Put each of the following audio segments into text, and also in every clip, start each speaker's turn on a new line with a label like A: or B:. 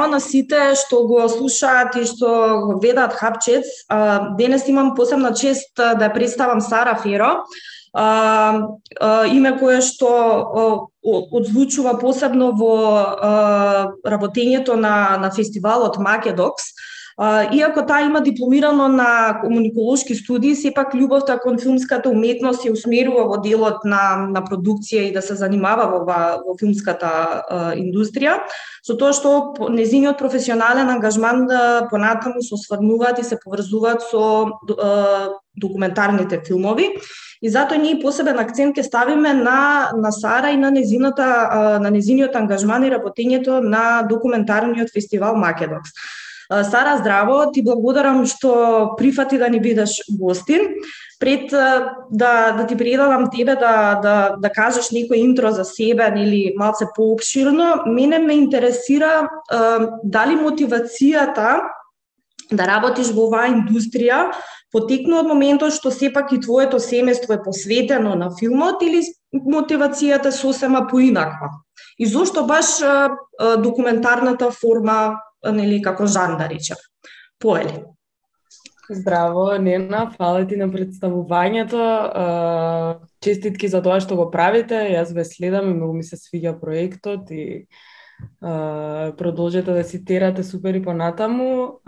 A: Здраво на сите што го слушаат и што го гледаат Хапчец. Денес имам посебна чест да представам Сара Феро, име кое што одзвучува посебно во работењето на, на фестивалот Македокс. Иако таа има дипломирано на комуниколошки студии, сепак љубовта кон филмската уметност ја усмерува во делот на, на продукција и да се занимава во, во филмската а, индустрија, со тоа што незиниот професионален ангажман да понатаму се осврнуваат и се поврзуваат со а, документарните филмови. И затоа ние посебен акцент ќе ставиме на на Сара и на незината на незиниот ангажман и работењето на документарниот фестивал Македокс. Сара, здраво, ти благодарам што прифати да ни бидеш гостин. Пред да, да ти предадам тебе да, да, да кажеш некој интро за себе или малце пообширно, мене ме интересира дали мотивацијата да работиш во оваа индустрија потекну од моментот што сепак и твоето семејство е посветено на филмот или мотивацијата сосема поинаква? И зошто баш документарната форма нели како жан да речем. Поели.
B: Здраво, Нена, фала ти на представувањето. Честитки за тоа што го правите. Јас ве следам и многу ми се свиѓа проектот и продолжете да си терате супер и понатаму.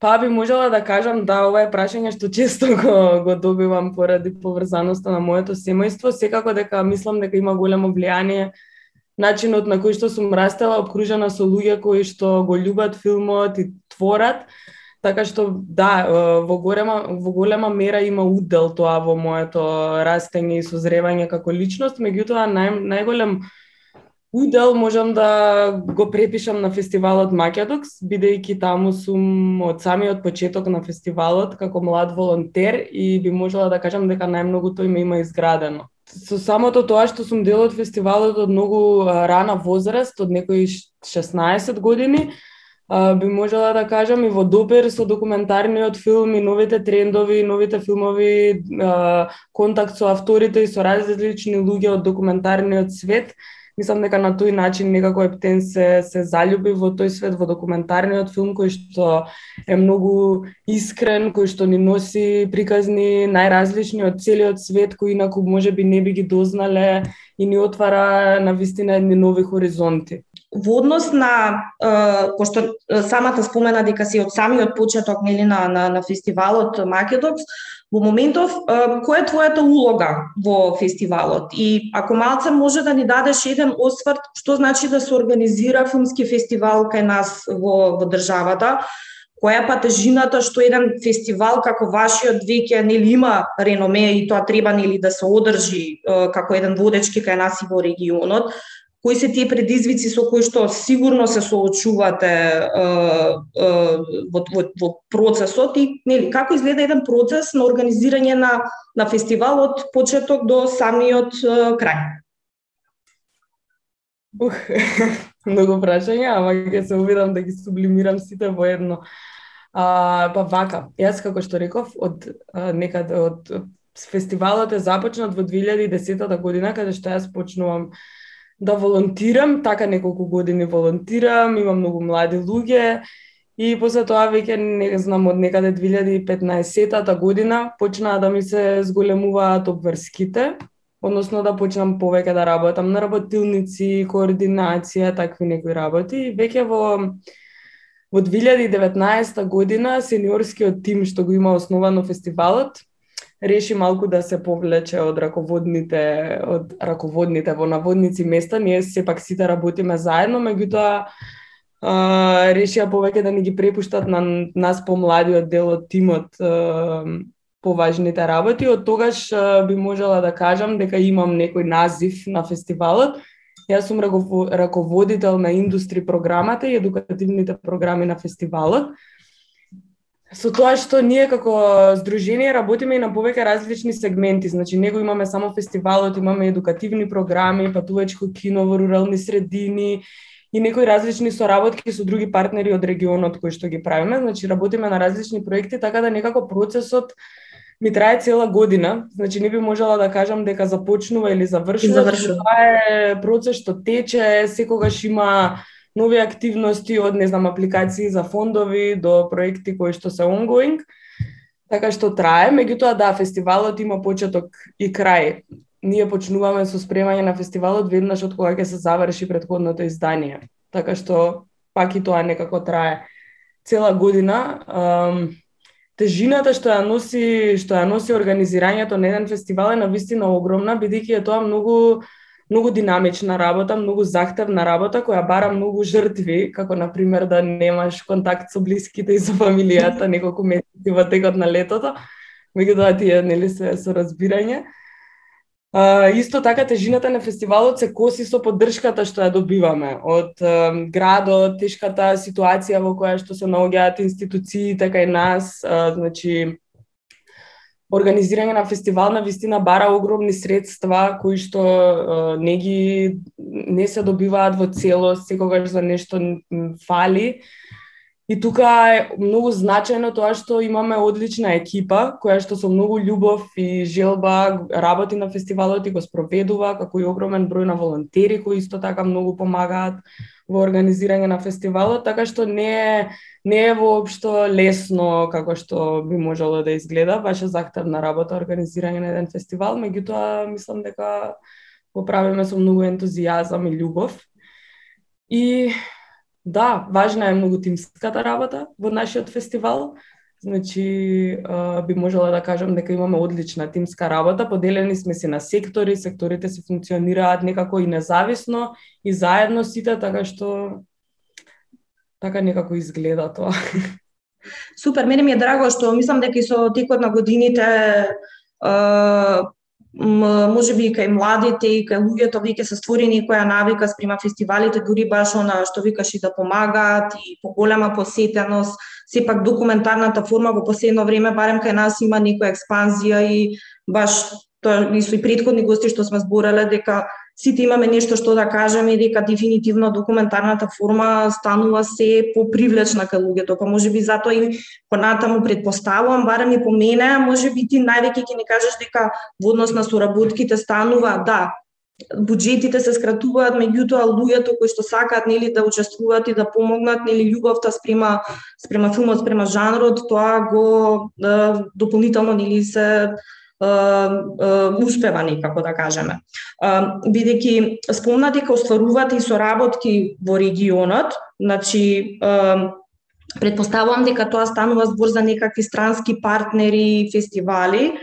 B: Па би можела да кажам да ова е прашање што често го, го добивам поради поврзаноста на моето семејство. Секако дека мислам дека има големо влијание начинот на кој што сум растела обкружена со луѓе кои што го љубат филмот и творат. Така што да, во голема во голема мера има удел тоа во моето растење и созревање како личност, меѓутоа нај, најголем удел можам да го препишам на фестивалот Македокс, бидејќи таму сум од самиот почеток на фестивалот како млад волонтер и би можела да кажам дека најмногу тој ме има изградено со самото тоа што сум дел од фестивалот од многу рана возраст, од некои 16 години, би можела да кажам и во допер со документарниот филм и новите трендови, новите филмови, контакт со авторите и со различни луѓе од документарниот свет, мислам дека на тој начин некако Ептен се се залюби во тој свет во документарниот филм кој што е многу искрен, кој што ни носи приказни најразлични од целиот свет кои инаку можеби не би ги дознале и ни отвара на вистина едни нови хоризонти
A: во однос на пошто самата спомена дека си од самиот почеток нели на на, на фестивалот Македокс, во моментов која е твојата улога во фестивалот? И ако малце може да ни дадеш еден осврт што значи да се организира филмски фестивал кај нас во во државата, која па тежината што еден фестивал како вашиот веќе нели има реноме и тоа треба нели да се одржи како еден водечки кај нас и во регионот, кои се тие предизвици со кои што сигурно се соочувате во, во, во процесот и нели како изгледа еден процес на организирање на на фестивал од почеток до самиот крај?
B: Ух, многу прашања, ама ќе се обидам да ги сублимирам сите во едно. А, па вака, јас како што реков, од а, некаде од фестивалот е започнат во 2010 година, каде што јас почнувам да волонтирам, така неколку години волонтирам, имам многу млади луѓе и после тоа веќе не знам од некаде 2015-та година почнаа да ми се зголемуваат обврските, односно да почнам повеќе да работам на работилници, координација, такви некои работи. И веќе во во 2019 година сениорскиот тим што го има основано фестивалот реши малку да се повлече од раководните од раководните во наводници места, ние сепак сите работиме заедно, меѓутоа решија повеќе да ни ги препуштат на нас помладиот дел од тимот поважните работи. Од тогаш би можела да кажам дека имам некој назив на фестивалот. Јас сум раководител на индустри програмата и едукативните програми на фестивалот со тоа што ние како здружение работиме и на повеќе различни сегменти. Значи, него имаме само фестивалот, имаме едукативни програми, патувачко кино во рурални средини и некои различни соработки со други партнери од регионот кои што ги правиме. Значи, работиме на различни проекти, така да некако процесот ми трае цела година. Значи, не би можела да кажам дека започнува или завршува.
A: Завршува.
B: Тоа е процес што тече, секогаш има нови активности од не знам апликации за фондови до проекти кои што се ongoing. Така што трае, меѓутоа да, фестивалот има почеток и крај. Ние почнуваме со спремање на фестивалот веднаш од кога ќе се заврши предходното издание. Така што пак и тоа некако трае цела година. Um, тежината што ја носи што ја носи организирањето на еден фестивал е навистина огромна бидејќи е тоа многу многу динамична работа, многу захтевна работа која бара многу жртви, како на пример да немаш контакт со блиските и со фамилијата неколку месеци во текот на летото, меѓутоа тие нели се со разбирање. А, исто така тежината на фестивалот се коси со поддршката што ја добиваме од uh, градот, тешката ситуација во која што се наоѓаат институциите кај нас, а, значи организирање на фестивал на вистина бара огромни средства кои што uh, не ги не се добиваат во целост, секогаш за нешто фали. И тука е многу значајно тоа што имаме одлична екипа, која што со многу љубов и желба работи на фестивалот и го спроведува, како и огромен број на волонтери кои исто така многу помагаат во организирање на фестивалот, така што не е не е воопшто лесно како што би можело да изгледа, баш е захтевна работа организирање на еден фестивал, меѓутоа мислам дека го правиме со многу ентузијазам и љубов. И Да, важна е многу тимската работа во нашиот фестивал. Значи, би можела да кажам дека имаме одлична тимска работа, поделени сме се на сектори, секторите се функционираат некако и независно и заедно сите, така што така некако изгледа тоа.
A: Супер, мене ми е драго што мислам дека и со текот на годините може би и кај младите и кај луѓето веќе се створени која навика спрема фестивалите, дури баш она што викаш и да помагаат и поголема посетеност, сепак документарната форма во последно време барем кај нас има некоја експанзија и баш тоа и со и предходни гости што сме зборале дека сите имаме нешто што да кажеме и дека дефинитивно документарната форма станува се попривлечна кај луѓето, па може би затоа и понатаму предпоставувам, барем и по мене, може би ти највеќе ќе ни кажеш дека во однос на соработките станува, да, буџетите се скратуваат, меѓутоа луѓето кои што сакаат нели да учествуваат и да помогнат, нели љубовта спрема спрема филмот, спрема жанрот, тоа го да, дополнително нели се успева некако да кажеме. Бидејќи спомна дека остваруваат и соработки во регионот, значи предпоставувам дека тоа станува збор за некакви странски партнери, фестивали.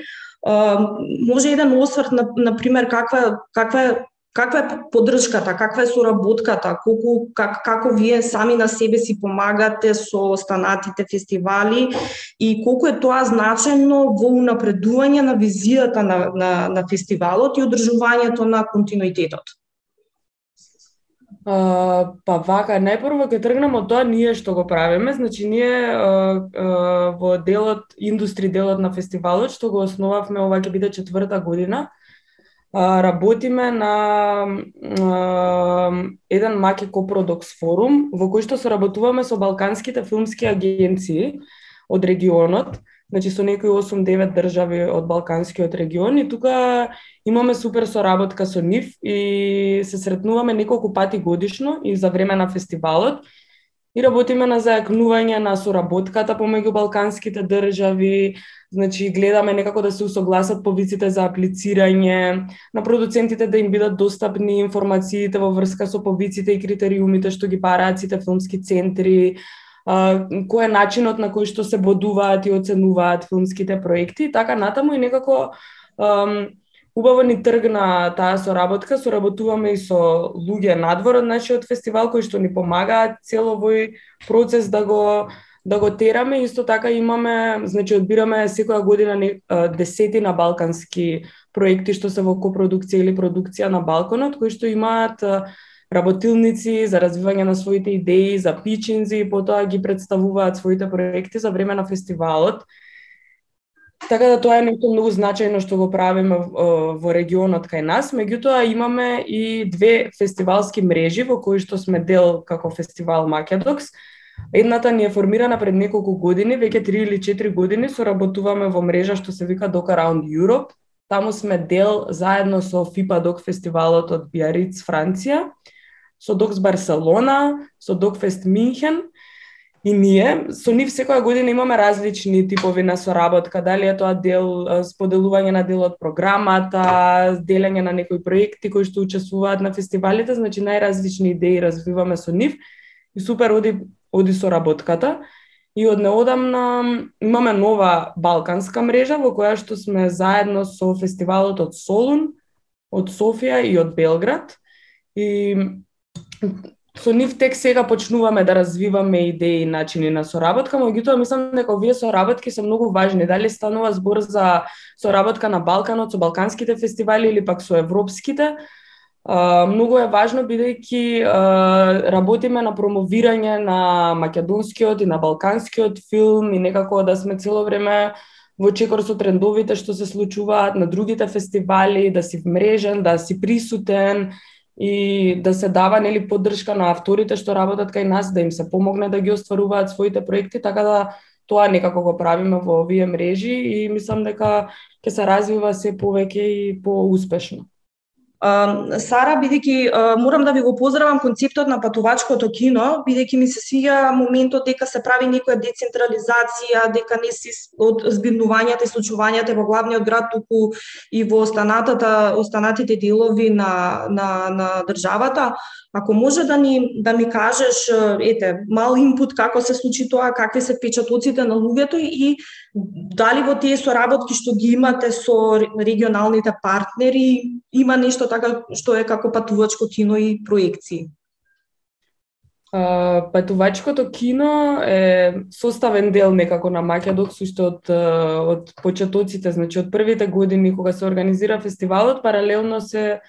A: Може еден осврт на, на пример каква каква Каква е поддршката, каква е соработката, колку как, како вие сами на себе си помагате со останатите фестивали? И колку е тоа значено во унапредување на визијата на, на, на фестивалот и одржувањето на континуитетот?
B: Uh, па вака, најпрво ќе тргнеме од тоа ние што го правиме, значи ние uh, uh, во делот, индустри делот на фестивалот, што го основавме, ова ќе биде четврта година, работиме на еден Маке копродокс форум во кој што соработуваме со балканските филмски агенции од регионот, значи со некои 8-9 држави од балканскиот регион. И тука имаме супер соработка со нив и се сретнуваме неколку пати годишно и за време на фестивалот и работиме на зајакнување на соработката помеѓу балканските држави, значи гледаме некако да се усогласат повиците за аплицирање, на продуцентите да им бидат достапни информациите во врска со повиците и критериумите што ги бараат сите филмски центри, кој е начинот на кој што се бодуваат и оценуваат филмските проекти, така натаму и некако Убаво ни тргна таа соработка, соработуваме и со луѓе надвор од нашиот фестивал кои што ни помагаат цело овој процес да го да го тераме. Исто така имаме, значи одбираме секоја година десетина балкански проекти што се во копродукција или продукција на балконот, кои што имаат работилници за развивање на своите идеи, за пичинзи и потоа ги представуваат своите проекти за време на фестивалот Така да тоа е нешто многу значајно што го правиме во регионот кај нас, меѓутоа имаме и две фестивалски мрежи во кои што сме дел како фестивал Македокс. Едната ни е формирана пред неколку години, веќе 3 или 4 години соработуваме во мрежа што се вика Doc Around Europe. Таму сме дел заедно со FIPA Doc фестивалот од Биариц, Франција. со Докс Барселона, со Докфест Минхен, И ние со нив секоја година имаме различни типови на соработка, дали е тоа дел споделување на дел од програмата, делење на некои проекти кои што учествуваат на фестивалите, значи најразлични идеи развиваме со нив и супер оди оди соработката. И од неодамна имаме нова балканска мрежа во која што сме заедно со фестивалот од Солун, од Софија и од Белград. И со нив тек сега почнуваме да развиваме идеи и начини на соработка, меѓутоа мислам дека овие соработки се многу важни. Дали станува збор за соработка на Балканот со балканските фестивали или пак со европските, Uh, многу е важно бидејќи uh, работиме на промовирање на македонскиот и на балканскиот филм и некако да сме цело време во чекор со трендовите што се случуваат на другите фестивали, да си вмрежен, да си присутен и да се дава нели поддршка на авторите што работат кај нас, да им се помогне да ги остваруваат своите проекти, така да тоа некако го правиме во овие мрежи и мислам дека ќе се развива се повеќе и поуспешно.
A: Сара, бидејќи морам да ви го поздравам концептот на патувачкото кино, бидејќи ми се свиѓа моментот дека се прави некоја децентрализација, дека не се од збирнувањата и случувањата во главниот град, туку и во останатата, останатите делови на, на, на државата. Ако може да ни да ми кажеш, ете, мал инпут како се случи тоа, какви се впечатоците на луѓето и дали во тие соработки што ги имате со регионалните партнери има нешто така што е како патувачко кино и проекции?
B: Uh, патувачкото кино е составен дел некако на Македокс уште од од почетоците, значи од првите години кога се организира фестивалот, паралелно се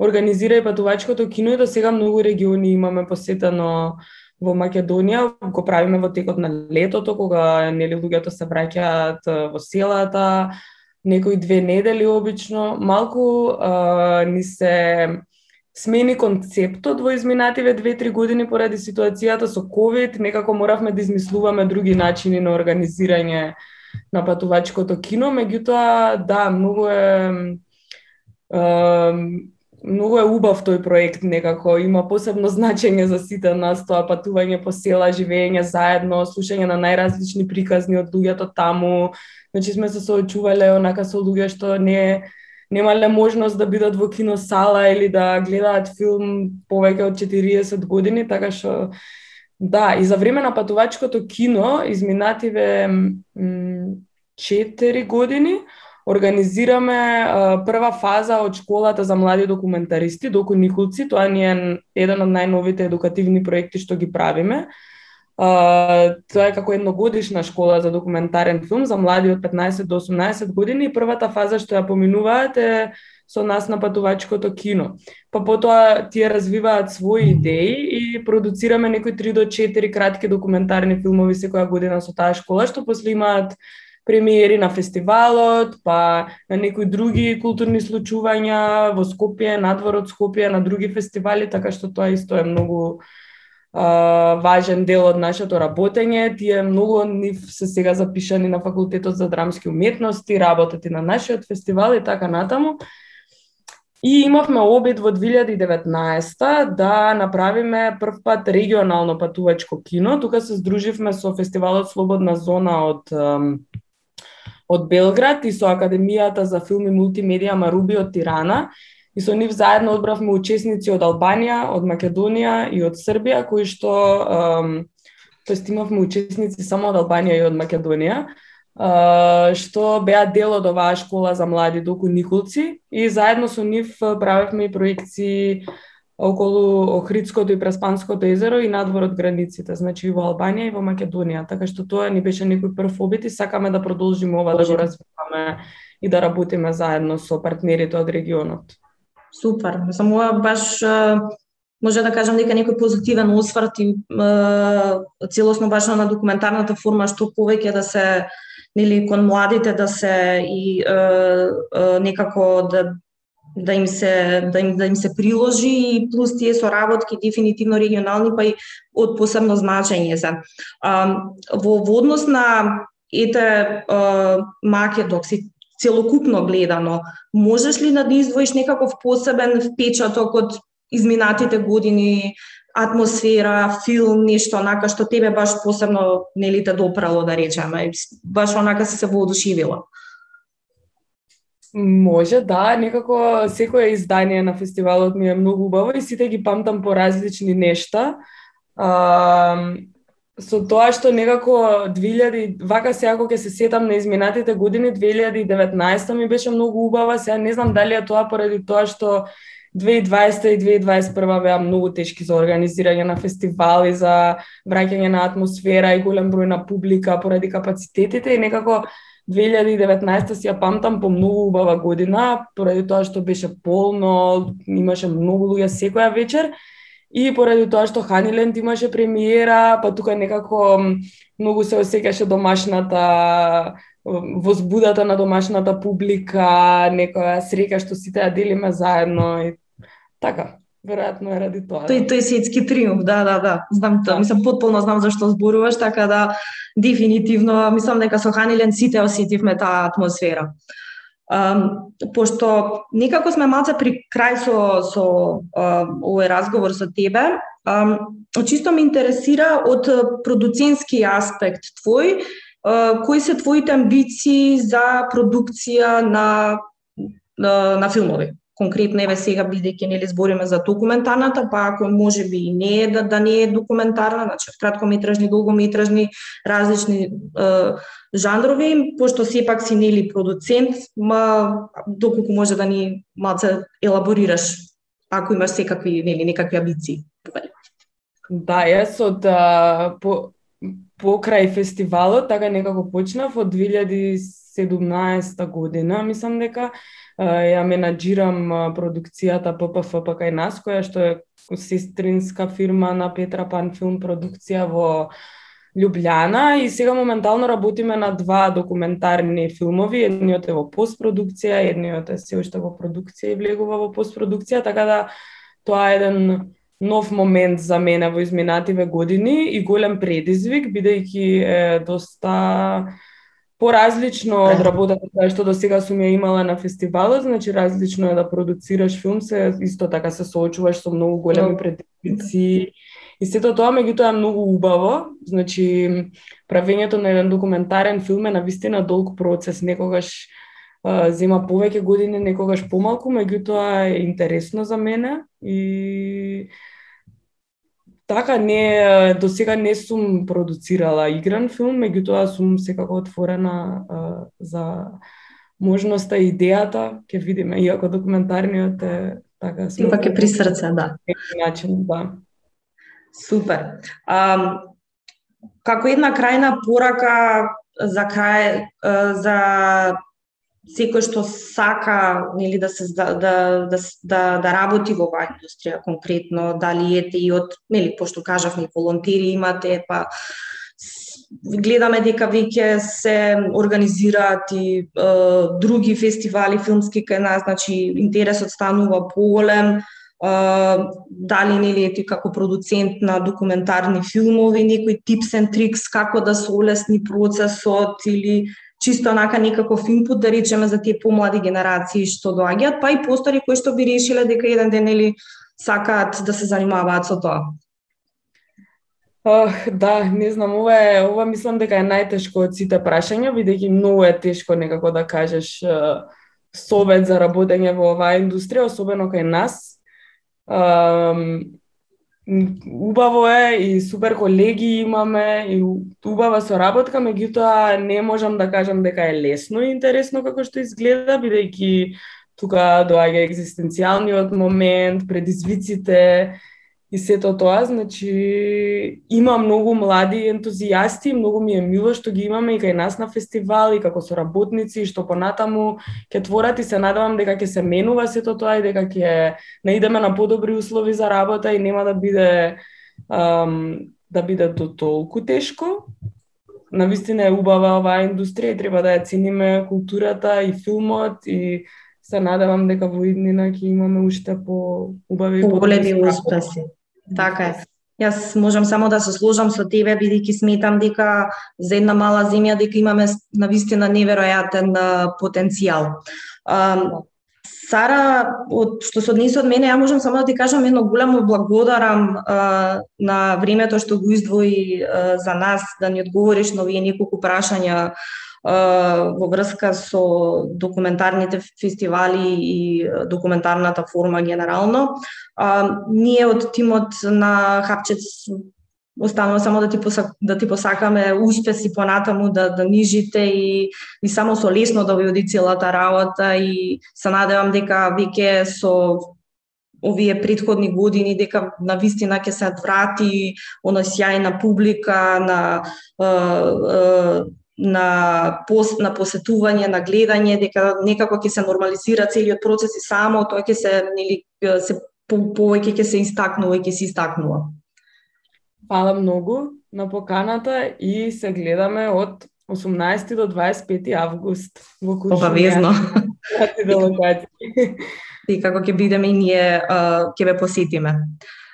B: организира и патувачкото кино и до сега многу региони имаме посетено во Македонија, го правиме во текот на летото, кога нели луѓето се враќаат во селата, некои две недели обично. Малку а, ни се смени концептот во изминативе две-три години поради ситуацијата со COVID некако моравме да измислуваме други начини на организирање на патувачкото кино, меѓутоа да, многу е многу е убав тој проект некако, има посебно значење за сите нас тоа патување по села, живење заедно, слушање на најразлични приказни од луѓето таму. Значи сме се соочувале онака со луѓе што не немале можност да бидат во киносала или да гледаат филм повеќе од 40 години, така што да, и за време на патувачкото кино изминативе 4 години организираме а, прва фаза од школата за млади документаристи доку Николци, тоа ни е еден од најновите едукативни проекти што ги правиме. Тоа е како едногодишна школа за документарен филм за млади од 15 до 18 години и првата фаза што ја поминуваат е со нас на патувачкото кино. Па потоа тие развиваат своји идеи и продуцираме некои 3 до 4 кратки документарни филмови секоја година со таа школа, што после имаат премиери на фестивалот, па на некои други културни случувања во Скопје, надвор од Скопје, на други фестивали, така што тоа исто е многу важен дел од нашето работење. Тие многу нив се сега запишани на факултетот за драмски уметности, работат и на нашиот фестивал и така натаму. И имавме обид во 2019 да направиме прв пат регионално патувачко кино. Тука се здруживме со фестивалот Слободна зона од од Белград и со Академијата за филм и мултимедија Маруби од Тирана. И со нив заедно одбравме учесници од Албанија, од Македонија и од Србија, кои што, тоест имавме учесници само од Албанија и од Македонија, што беа дел од оваа школа за млади доку Николци и заедно со нив правевме и проекции околу Охридското и Преспанското езеро и надвор од границите, значи и во Албанија и во Македонија. Така што тоа ни беше некој прв обид и сакаме да продолжиме ова да го развиваме и да работиме заедно со партнерите од регионот.
A: Супер. Само баш може да кажам дека некој позитивен осврт и целосно баш на документарната форма што повеќе да се нели кон младите да се и е, е, некако да да им се да им да им се приложи и плюс тие соработки дефинитивно регионални па и од посебно значење се. А, во, во однос на ете Македокси целокупно гледано, можеш ли да издвоиш некаков посебен впечаток од изминатите години атмосфера, филм, нешто онака што тебе баш посебно нели те допрало да речеме, баш онака си се воодушевила?
B: Може, да, некако секое издание на фестивалот ми е многу убаво и сите ги памтам по различни нешта. А, со тоа што некако 2000 вака сега кога ќе се сетам на изминатите години 2019 ми беше многу убава, сега не знам дали е тоа поради тоа што 2020 и 2021 беа многу тешки за организирање на фестивали, за враќање на атмосфера и голем број на публика поради капацитетите и некако 2019 си ја памтам по многу убава година, поради тоа што беше полно, имаше многу луѓе секоја вечер и поради тоа што Ханиленд имаше премиера, па тука некако многу се осеќаше домашната возбудата на домашната публика, некоја среќа што сите ја делиме заедно и така. Веројатно е ради тоа.
A: Тој тој светски триумф, да, да, да. Знам тоа, да. мислам потполно знам зашто зборуваш, така да дефинитивно мислам дека со Ханилен сите осетивме таа атмосфера. Um, пошто некако сме малце при крај со со uh, овој разговор со тебе, um, чисто ме интересира од продуцентски аспект твој, uh, кои се твоите амбиции за продукција на на, на филмови? конкретно еве сега бидејќи нели збориме за документарната, па ако може би и не е да, да не е документарна, значи краткометражни, долгометражни, различни е, жанрови, пошто сепак си нели продуцент, ма доколку може да ни малце елаборираш ако имаш секакви нели некакви амбиции.
B: Да, јас од а, по покрај фестивалот, така некако почнав од 2017 година, мислам дека ја менаџирам продукцијата ППФП кај нас, која што е сестринска фирма на Петра Пан филм продукција во Лјубљана и сега моментално работиме на два документарни филмови, едниот е во постпродукција, едниот е се уште во продукција и влегува во постпродукција, така да тоа е еден нов момент за мене во изминативе години и голем предизвик, бидејќи е доста поразлично од работата која што до сега сум ја имала на фестивалот, значи различно е да продуцираш филм, се исто така се соочуваш со многу големи предизвици. И сето тоа меѓутоа е многу убаво, значи правењето на еден документарен филм е на вистина долг процес, некогаш а, зема повеќе години, некогаш помалку, меѓутоа е интересно за мене. И Така, не, до сега не сум продуцирала игран филм, меѓутоа сум секако отворена а, за можноста и идејата, ќе видиме, иако документарниот е така...
A: Сепак е при срце, да.
B: Начин, да.
A: Супер. А, како една крајна порака за крај, за секој што сака нели да се да да да, да, работи во оваа индустрија конкретно, дали ете и од нели пошто кажавме волонтери имате, па гледаме дека веќе се организираат и е, други фестивали филмски кај нас, значи интересот станува поголем дали нели ети така како продуцент на документарни филмови, некои типс and tricks како да се олесни процесот или чисто онака некаков инпут да речеме за тие помлади генерации што доаѓаат, па и постари кои што би решиле дека еден ден или сакаат да се занимаваат со тоа.
B: Ох, да, не знам, ова е, ова мислам дека е најтешко од сите прашања, бидејќи многу е тешко некако да кажеш совет за работење во оваа индустрија, особено кај нас убаво е и супер колеги имаме и убава соработка, меѓутоа не можам да кажам дека е лесно и интересно како што изгледа, бидејќи тука доаѓа екзистенцијалниот момент, предизвиците, и сето тоа, значи има многу млади ентузијасти, многу ми е мило што ги имаме и кај нас на фестивал и како соработници што понатаму ќе творат и се надевам дека ќе се менува сето тоа и дека ќе наидеме на подобри услови за работа и нема да биде ам, да биде до толку тешко. На вистина е убава оваа индустрија и треба да ја цениме културата и филмот и се надевам дека во иднина ќе имаме уште по убави
A: по големи успеси. Така е. Јас можам само да се сложам со тебе, бидејќи сметам дека за една мала земја дека имаме на вистина неверојатен потенцијал. Сара, од што се однесе од мене, ја можам само да ти кажам едно големо благодарам а, на времето што го издвои а, за нас да ни одговориш на овие неколку прашања во врска со документарните фестивали и документарната форма генерално. Ние од тимот на Хапчец останува само да ти посак, да ти посакаме успеси понатаму да да нижите и и само со лесно да ви оди целата работа и се надевам дека веќе со овие предходни години дека на вистина ќе се врати она сјајна публика на на пост на посетување, на гледање, дека некако ќе се нормализира целиот процес и само тоа ќе се нели се повеќе ќе се истакнува и ќе се истакнува.
B: Фала многу на поканата и се гледаме од 18 до 25 август во Куршумија.
A: Обавезно. И како ќе бидеме и ние ќе ве посетиме.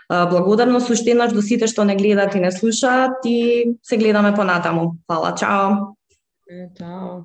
A: Благодарно уште еднаш до сите што не гледат и не слушаат и се гледаме понатаму. Фала, чао.
B: Чао.